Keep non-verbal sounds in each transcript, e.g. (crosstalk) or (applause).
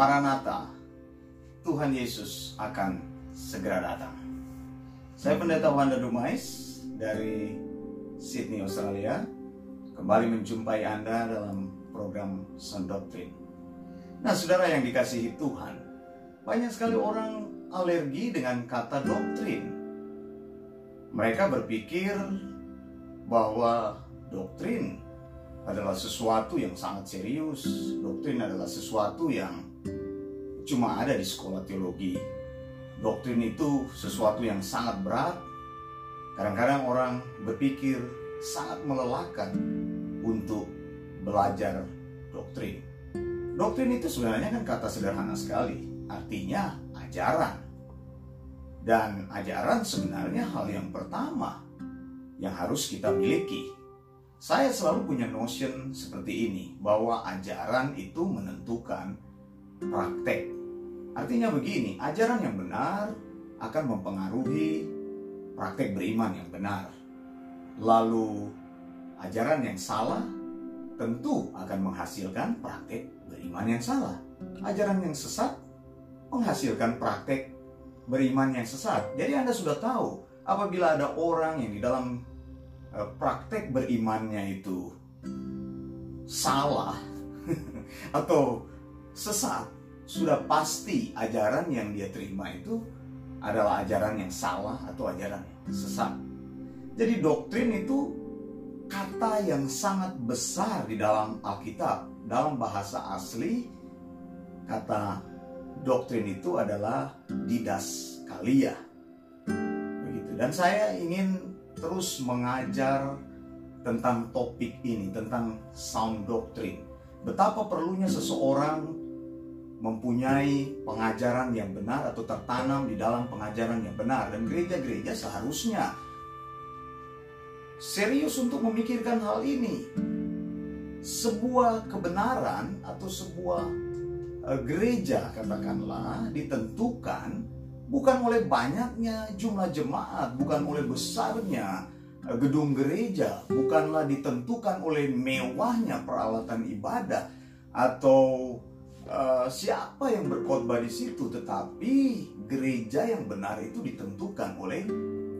Maranatha, Tuhan Yesus akan segera datang. Saya Pendeta Wanda Dumais dari Sydney, Australia. Kembali menjumpai Anda dalam program Sound Doctrine. Nah, saudara yang dikasihi Tuhan, banyak sekali orang alergi dengan kata doktrin. Mereka berpikir bahwa doktrin adalah sesuatu yang sangat serius. Doktrin adalah sesuatu yang cuma ada di sekolah teologi. Doktrin itu sesuatu yang sangat berat. Kadang-kadang orang berpikir sangat melelahkan untuk belajar doktrin. Doktrin itu sebenarnya kan kata sederhana sekali, artinya ajaran. Dan ajaran sebenarnya hal yang pertama yang harus kita miliki. Saya selalu punya notion seperti ini, bahwa ajaran itu menentukan praktek. Artinya begini, ajaran yang benar akan mempengaruhi praktek beriman yang benar. Lalu ajaran yang salah tentu akan menghasilkan praktek beriman yang salah. Ajaran yang sesat menghasilkan praktek beriman yang sesat. Jadi Anda sudah tahu apabila ada orang yang di dalam Eh, praktek berimannya itu salah (laughs) atau sesat, sudah pasti ajaran yang dia terima itu adalah ajaran yang salah atau ajaran yang sesat. Jadi doktrin itu kata yang sangat besar di dalam Alkitab. Dalam bahasa asli, kata doktrin itu adalah didas kalia. Begitu. Dan saya ingin terus mengajar tentang topik ini, tentang sound doctrine. Betapa perlunya seseorang mempunyai pengajaran yang benar atau tertanam di dalam pengajaran yang benar. Dan gereja-gereja seharusnya serius untuk memikirkan hal ini. Sebuah kebenaran atau sebuah uh, gereja katakanlah ditentukan bukan oleh banyaknya jumlah jemaat, bukan oleh besarnya eh, gedung gereja, bukanlah ditentukan oleh mewahnya peralatan ibadah atau uh, siapa yang berkhotbah di situ, tetapi gereja yang benar itu ditentukan oleh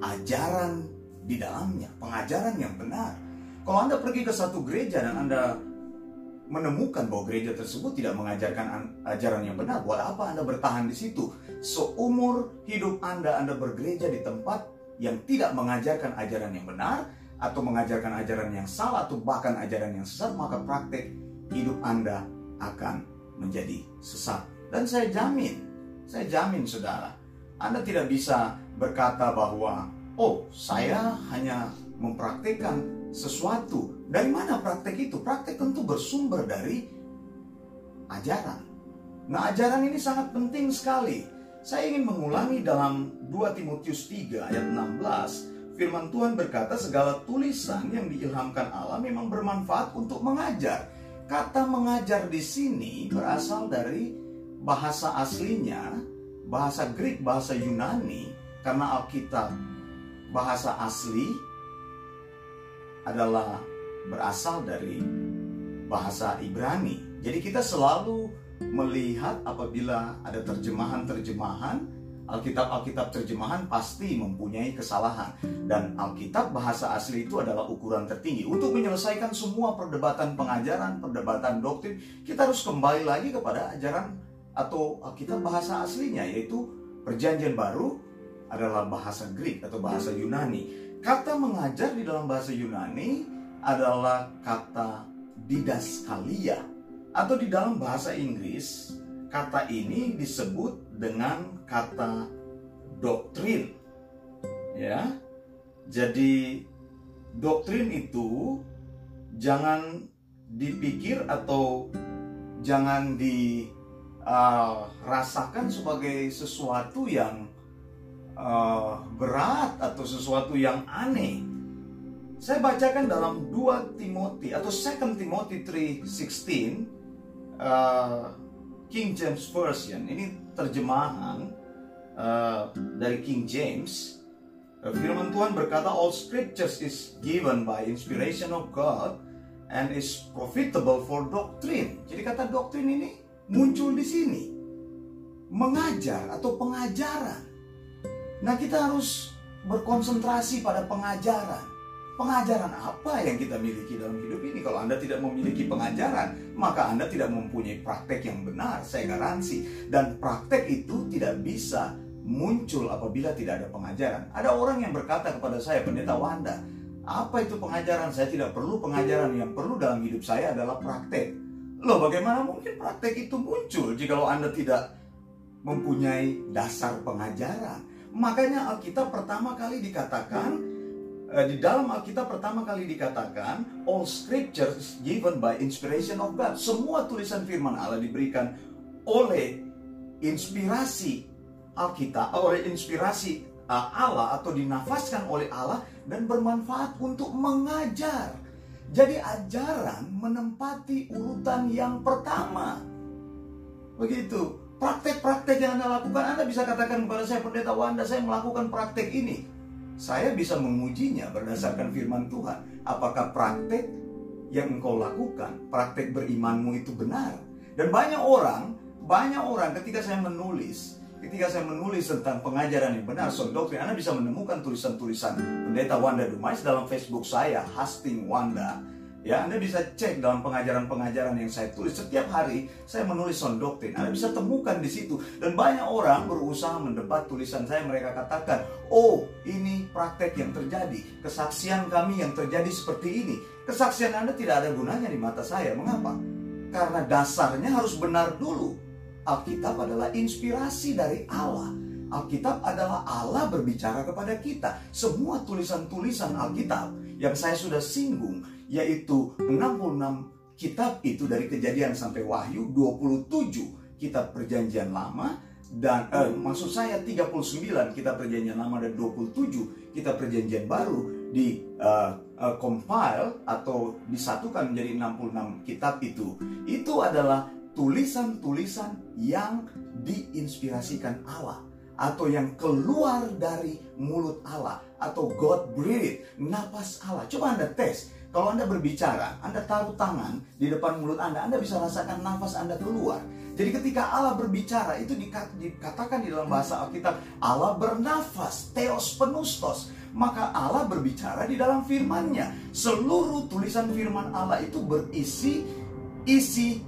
ajaran di dalamnya, pengajaran yang benar. Kalau Anda pergi ke satu gereja dan Anda menemukan bahwa gereja tersebut tidak mengajarkan ajaran yang benar, buat apa Anda bertahan di situ? Seumur hidup Anda, Anda bergereja di tempat yang tidak mengajarkan ajaran yang benar, atau mengajarkan ajaran yang salah, atau bahkan ajaran yang sesat, maka praktek hidup Anda akan menjadi sesat. Dan saya jamin, saya jamin saudara, Anda tidak bisa berkata bahwa, oh saya hanya mempraktekkan sesuatu. Dari mana praktek itu? Praktek tentu bersumber dari ajaran. Nah, ajaran ini sangat penting sekali. Saya ingin mengulangi dalam 2 Timotius 3 ayat 16, firman Tuhan berkata segala tulisan yang diilhamkan Allah memang bermanfaat untuk mengajar. Kata mengajar di sini berasal dari bahasa aslinya, bahasa Greek, bahasa Yunani, karena Alkitab bahasa asli adalah berasal dari bahasa Ibrani. Jadi kita selalu melihat apabila ada terjemahan-terjemahan Alkitab-Alkitab terjemahan pasti mempunyai kesalahan dan Alkitab bahasa asli itu adalah ukuran tertinggi. Untuk menyelesaikan semua perdebatan pengajaran, perdebatan doktrin, kita harus kembali lagi kepada ajaran atau Alkitab bahasa aslinya yaitu Perjanjian Baru adalah bahasa Greek atau bahasa Yunani. Kata mengajar di dalam bahasa Yunani adalah kata didaskalia atau di dalam bahasa Inggris kata ini disebut dengan kata doktrin. Ya. Jadi doktrin itu jangan dipikir atau jangan dirasakan uh, sebagai sesuatu yang uh, berat atau sesuatu yang aneh. Saya bacakan dalam 2 Timothy atau 2 Timothy 3:16 uh, King James Version. Ini terjemahan uh, dari King James. Uh, firman Tuhan berkata all scriptures is given by inspiration of God and is profitable for doctrine. Jadi kata doktrin ini muncul di sini. Mengajar atau pengajaran. Nah, kita harus berkonsentrasi pada pengajaran. Pengajaran apa yang kita miliki dalam hidup ini? Kalau Anda tidak memiliki pengajaran, maka Anda tidak mempunyai praktek yang benar, saya garansi. Dan praktek itu tidak bisa muncul apabila tidak ada pengajaran. Ada orang yang berkata kepada saya, Pendeta Wanda, apa itu pengajaran? Saya tidak perlu pengajaran. Yang perlu dalam hidup saya adalah praktek. Loh, bagaimana mungkin praktek itu muncul jika Anda tidak mempunyai dasar pengajaran? Makanya Alkitab pertama kali dikatakan di dalam Alkitab pertama kali dikatakan all scriptures given by inspiration of God. Semua tulisan firman Allah diberikan oleh inspirasi Alkitab, oleh inspirasi uh, Allah atau dinafaskan oleh Allah dan bermanfaat untuk mengajar. Jadi ajaran menempati urutan yang pertama. Begitu. Praktek-praktek yang Anda lakukan, Anda bisa katakan kepada saya, Pendeta Wanda, saya melakukan praktek ini saya bisa mengujinya berdasarkan firman Tuhan. Apakah praktek yang engkau lakukan, praktek berimanmu itu benar? Dan banyak orang, banyak orang ketika saya menulis, ketika saya menulis tentang pengajaran yang benar, soal doktrin, Anda bisa menemukan tulisan-tulisan Pendeta Wanda Dumais dalam Facebook saya, Hasting Wanda Ya, Anda bisa cek dalam pengajaran-pengajaran yang saya tulis setiap hari. Saya menulis sound doktrin. Anda bisa temukan di situ. Dan banyak orang berusaha mendebat tulisan saya. Mereka katakan, oh ini praktek yang terjadi. Kesaksian kami yang terjadi seperti ini. Kesaksian Anda tidak ada gunanya di mata saya. Mengapa? Karena dasarnya harus benar dulu. Alkitab adalah inspirasi dari Allah. Alkitab adalah Allah berbicara kepada kita. Semua tulisan-tulisan Alkitab yang saya sudah singgung yaitu 66 kitab itu dari kejadian sampai wahyu 27 kitab perjanjian lama dan eh, maksud saya 39 kitab perjanjian lama dan 27 kitab perjanjian baru di uh, uh, compile atau disatukan menjadi 66 kitab itu. Itu adalah tulisan-tulisan yang diinspirasikan Allah atau yang keluar dari mulut Allah atau God breathe napas Allah. Coba anda tes kalau Anda berbicara, Anda taruh tangan di depan mulut Anda, Anda bisa rasakan nafas Anda keluar. Jadi ketika Allah berbicara, itu dikatakan di dalam bahasa Alkitab, Allah bernafas, teos penustos. Maka Allah berbicara di dalam firmannya. Seluruh tulisan firman Allah itu berisi isi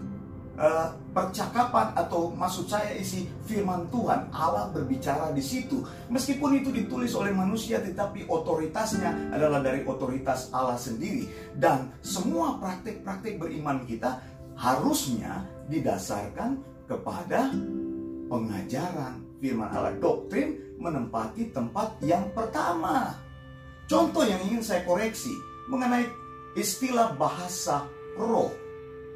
uh, percakapan atau maksud saya isi firman Tuhan Allah berbicara di situ. Meskipun itu ditulis oleh manusia tetapi otoritasnya adalah dari otoritas Allah sendiri. Dan semua praktik-praktik beriman kita harusnya didasarkan kepada pengajaran firman Allah. Doktrin menempati tempat yang pertama. Contoh yang ingin saya koreksi mengenai istilah bahasa roh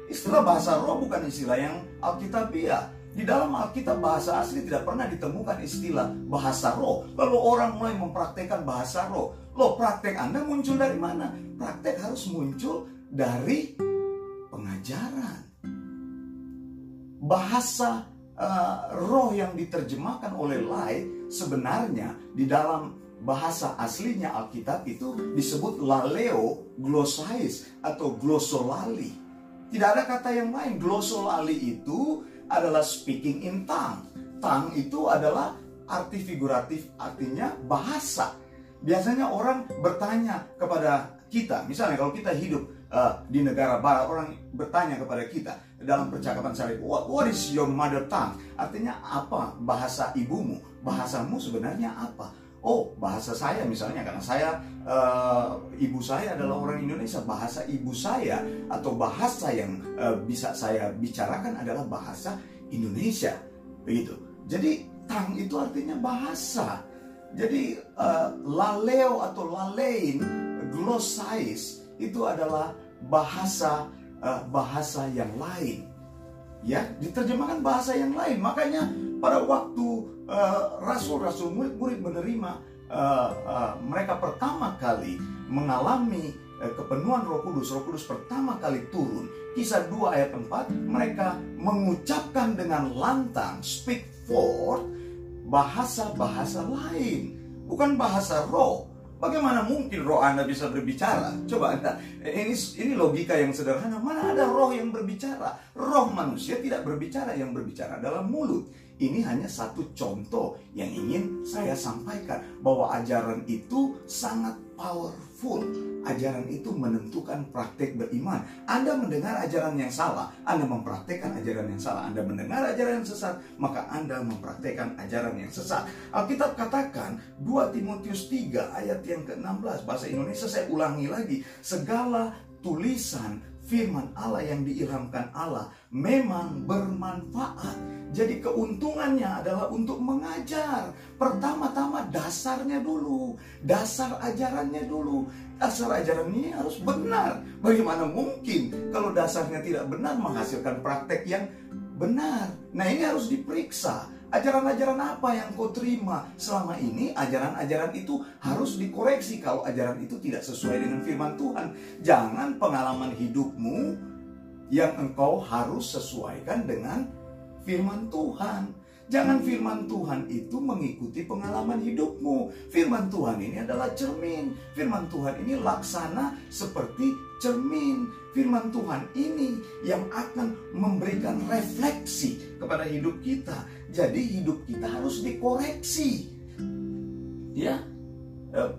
Istilah bahasa roh bukan istilah yang Alkitabiah. Di dalam Alkitab bahasa asli tidak pernah ditemukan istilah bahasa roh. Lalu orang mulai mempraktekkan bahasa roh. Loh praktek Anda muncul dari mana? Praktek harus muncul dari pengajaran. Bahasa uh, roh yang diterjemahkan oleh Lai sebenarnya di dalam bahasa aslinya Alkitab itu disebut laleo glossais atau glossolali tidak ada kata yang lain. Glossolali itu adalah speaking in tongue. Tongue itu adalah arti figuratif, artinya bahasa. Biasanya orang bertanya kepada kita, misalnya kalau kita hidup uh, di negara barat, orang bertanya kepada kita dalam percakapan sehari, what, what is your mother tongue? Artinya apa bahasa ibumu? Bahasamu sebenarnya apa? Oh bahasa saya misalnya karena saya uh, ibu saya adalah orang Indonesia bahasa ibu saya atau bahasa yang uh, bisa saya bicarakan adalah bahasa Indonesia begitu. Jadi tang itu artinya bahasa. Jadi uh, laleo atau lalein glossais itu adalah bahasa uh, bahasa yang lain. Ya diterjemahkan bahasa yang lain. Makanya pada waktu Eh, rasul-rasul murid-murid menerima uh, uh, mereka pertama kali mengalami uh, kepenuhan Roh Kudus, Roh Kudus pertama kali turun. Kisah 2 ayat 4, mereka mengucapkan dengan lantang, speak forth bahasa-bahasa lain, bukan bahasa roh. Bagaimana mungkin roh Anda bisa berbicara? Coba Anda, ini ini logika yang sederhana. Mana ada roh yang berbicara? Roh manusia tidak berbicara, yang berbicara dalam mulut. Ini hanya satu contoh yang ingin saya sampaikan bahwa ajaran itu sangat powerful. Ajaran itu menentukan praktek beriman. Anda mendengar ajaran yang salah, Anda mempraktekkan ajaran yang salah. Anda mendengar ajaran yang sesat, maka Anda mempraktekkan ajaran yang sesat. Alkitab katakan 2 Timotius 3 ayat yang ke-16 bahasa Indonesia saya ulangi lagi, segala tulisan firman Allah yang diilhamkan Allah memang bermanfaat. Jadi keuntungannya adalah untuk mengajar. Pertama-tama dasarnya dulu, dasar ajarannya dulu. Dasar ajaran ini harus benar. Bagaimana mungkin kalau dasarnya tidak benar menghasilkan praktek yang benar? Nah, ini harus diperiksa. Ajaran-ajaran apa yang kau terima selama ini? Ajaran-ajaran itu harus dikoreksi kalau ajaran itu tidak sesuai dengan firman Tuhan. Jangan pengalaman hidupmu yang engkau harus sesuaikan dengan firman Tuhan. Jangan firman Tuhan itu mengikuti pengalaman hidupmu. Firman Tuhan ini adalah cermin. Firman Tuhan ini laksana seperti cermin. Firman Tuhan ini yang akan memberikan refleksi kepada hidup kita. Jadi hidup kita harus dikoreksi. Ya. Eh,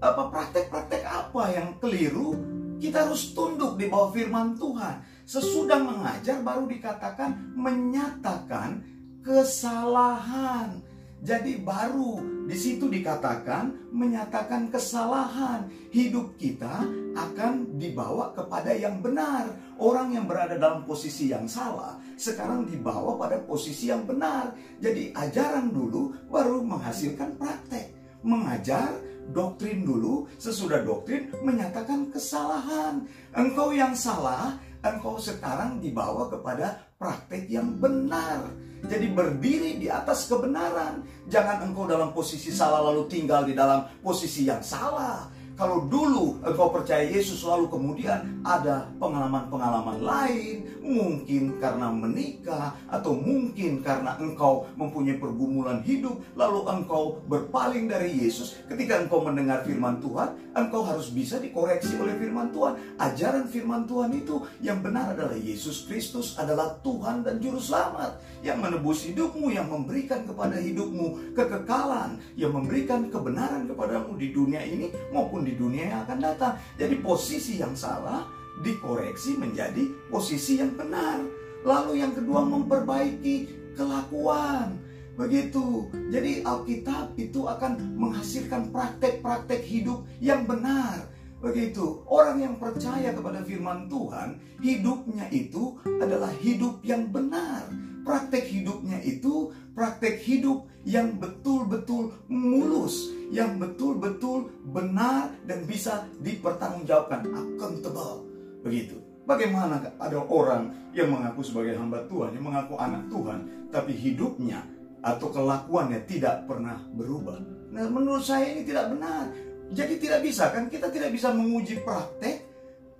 apa praktek-praktek apa yang keliru? Kita harus tunduk di bawah firman Tuhan. Sesudah mengajar baru dikatakan menyatakan kesalahan. Jadi baru di situ dikatakan menyatakan kesalahan. Hidup kita akan dibawa kepada yang benar. Orang yang berada dalam posisi yang salah sekarang dibawa pada posisi yang benar. Jadi ajaran dulu baru menghasilkan praktek. Mengajar doktrin dulu, sesudah doktrin menyatakan kesalahan. Engkau yang salah, engkau sekarang dibawa kepada praktek yang benar. Jadi berdiri di atas kebenaran. Jangan engkau dalam posisi salah lalu tinggal di dalam posisi yang salah. Kalau dulu engkau percaya Yesus lalu kemudian ada pengalaman-pengalaman lain, mungkin karena menikah atau mungkin karena engkau mempunyai pergumulan hidup, lalu engkau berpaling dari Yesus. Ketika engkau mendengar firman Tuhan, engkau harus bisa dikoreksi oleh firman Tuhan. Ajaran firman Tuhan itu yang benar adalah Yesus Kristus adalah Tuhan dan juru selamat yang menebus hidupmu, yang memberikan kepada hidupmu kekekalan, yang memberikan kebenaran kepadamu di dunia ini maupun di dunia yang akan datang. Jadi posisi yang salah dikoreksi menjadi posisi yang benar. Lalu yang kedua memperbaiki kelakuan. Begitu. Jadi Alkitab itu akan menghasilkan praktek-praktek hidup yang benar. Begitu. Orang yang percaya kepada firman Tuhan, hidupnya itu adalah hidup yang benar. Praktek hidupnya itu praktek hidup yang betul-betul mulus, yang betul-betul benar dan bisa dipertanggungjawabkan, accountable. Begitu. Bagaimana ada orang yang mengaku sebagai hamba Tuhan, yang mengaku anak Tuhan, tapi hidupnya atau kelakuannya tidak pernah berubah. Nah, menurut saya ini tidak benar. Jadi tidak bisa kan kita tidak bisa menguji praktek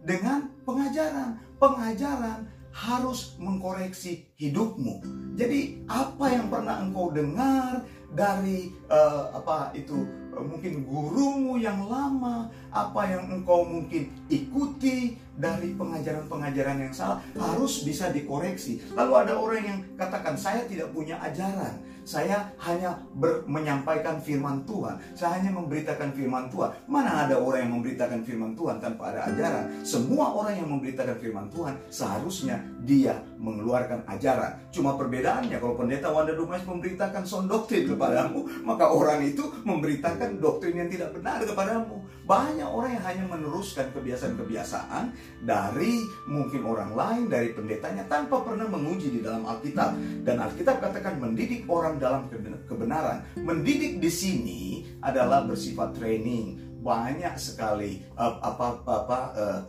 dengan pengajaran. Pengajaran harus mengkoreksi hidupmu. Jadi apa yang pernah engkau dengar dari uh, apa itu mungkin gurumu yang lama, apa yang engkau mungkin ikuti dari pengajaran-pengajaran yang salah harus bisa dikoreksi. Lalu ada orang yang katakan saya tidak punya ajaran, saya hanya menyampaikan firman Tuhan. Saya hanya memberitakan firman Tuhan. Mana ada orang yang memberitakan firman Tuhan tanpa ada ajaran? Semua orang yang memberitakan firman Tuhan seharusnya dia mengeluarkan ajaran. Cuma perbedaannya kalau pendeta Wanda Dumais memberitakan son doktrin kepadamu, maka orang itu memberitakan doktrin yang tidak benar kepadamu. Banyak orang yang hanya meneruskan kebiasaan-kebiasaan dari mungkin orang lain, dari pendetanya tanpa pernah menguji di dalam Alkitab. Dan Alkitab katakan mendidik orang dalam kebenaran. Mendidik di sini adalah bersifat training. Banyak sekali uh, apa apa uh,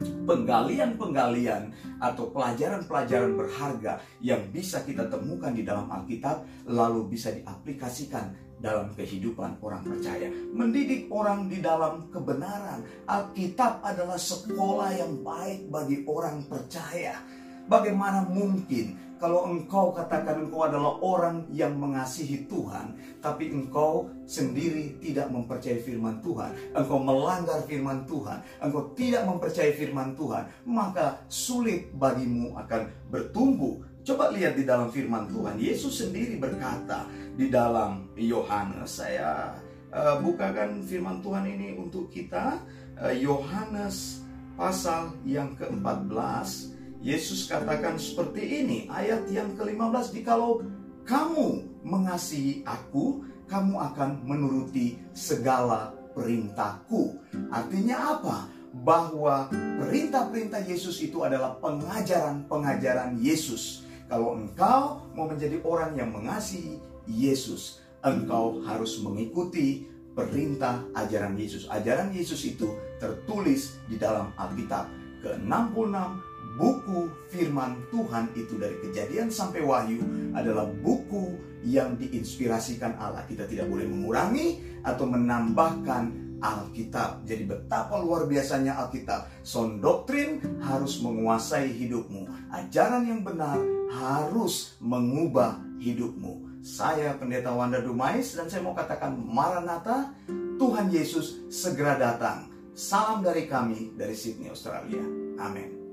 penggalian-penggalian atau pelajaran-pelajaran berharga yang bisa kita temukan di dalam Alkitab lalu bisa diaplikasikan dalam kehidupan orang percaya. Mendidik orang di dalam kebenaran. Alkitab adalah sekolah yang baik bagi orang percaya. Bagaimana mungkin kalau engkau katakan engkau adalah orang yang mengasihi Tuhan, tapi engkau sendiri tidak mempercayai firman Tuhan, engkau melanggar firman Tuhan, engkau tidak mempercayai firman Tuhan, maka sulit bagimu akan bertumbuh. Coba lihat di dalam firman Tuhan, Yesus sendiri berkata di dalam Yohanes, saya uh, bukakan firman Tuhan ini untuk kita, eh, Yohanes pasal yang ke-14 Yesus katakan seperti ini, ayat yang ke-15, "Jikalau kamu mengasihi aku, kamu akan menuruti segala perintahku." Artinya apa? Bahwa perintah-perintah Yesus itu adalah pengajaran-pengajaran Yesus. Kalau engkau mau menjadi orang yang mengasihi Yesus, engkau harus mengikuti perintah ajaran Yesus. Ajaran Yesus itu tertulis di dalam Alkitab ke-66 buku firman Tuhan itu dari kejadian sampai wahyu adalah buku yang diinspirasikan Allah. Kita tidak boleh mengurangi atau menambahkan Alkitab. Jadi betapa luar biasanya Alkitab. Sound doktrin harus menguasai hidupmu. Ajaran yang benar harus mengubah hidupmu. Saya Pendeta Wanda Dumais dan saya mau katakan Maranatha, Tuhan Yesus segera datang. Salam dari kami dari Sydney, Australia. Amin.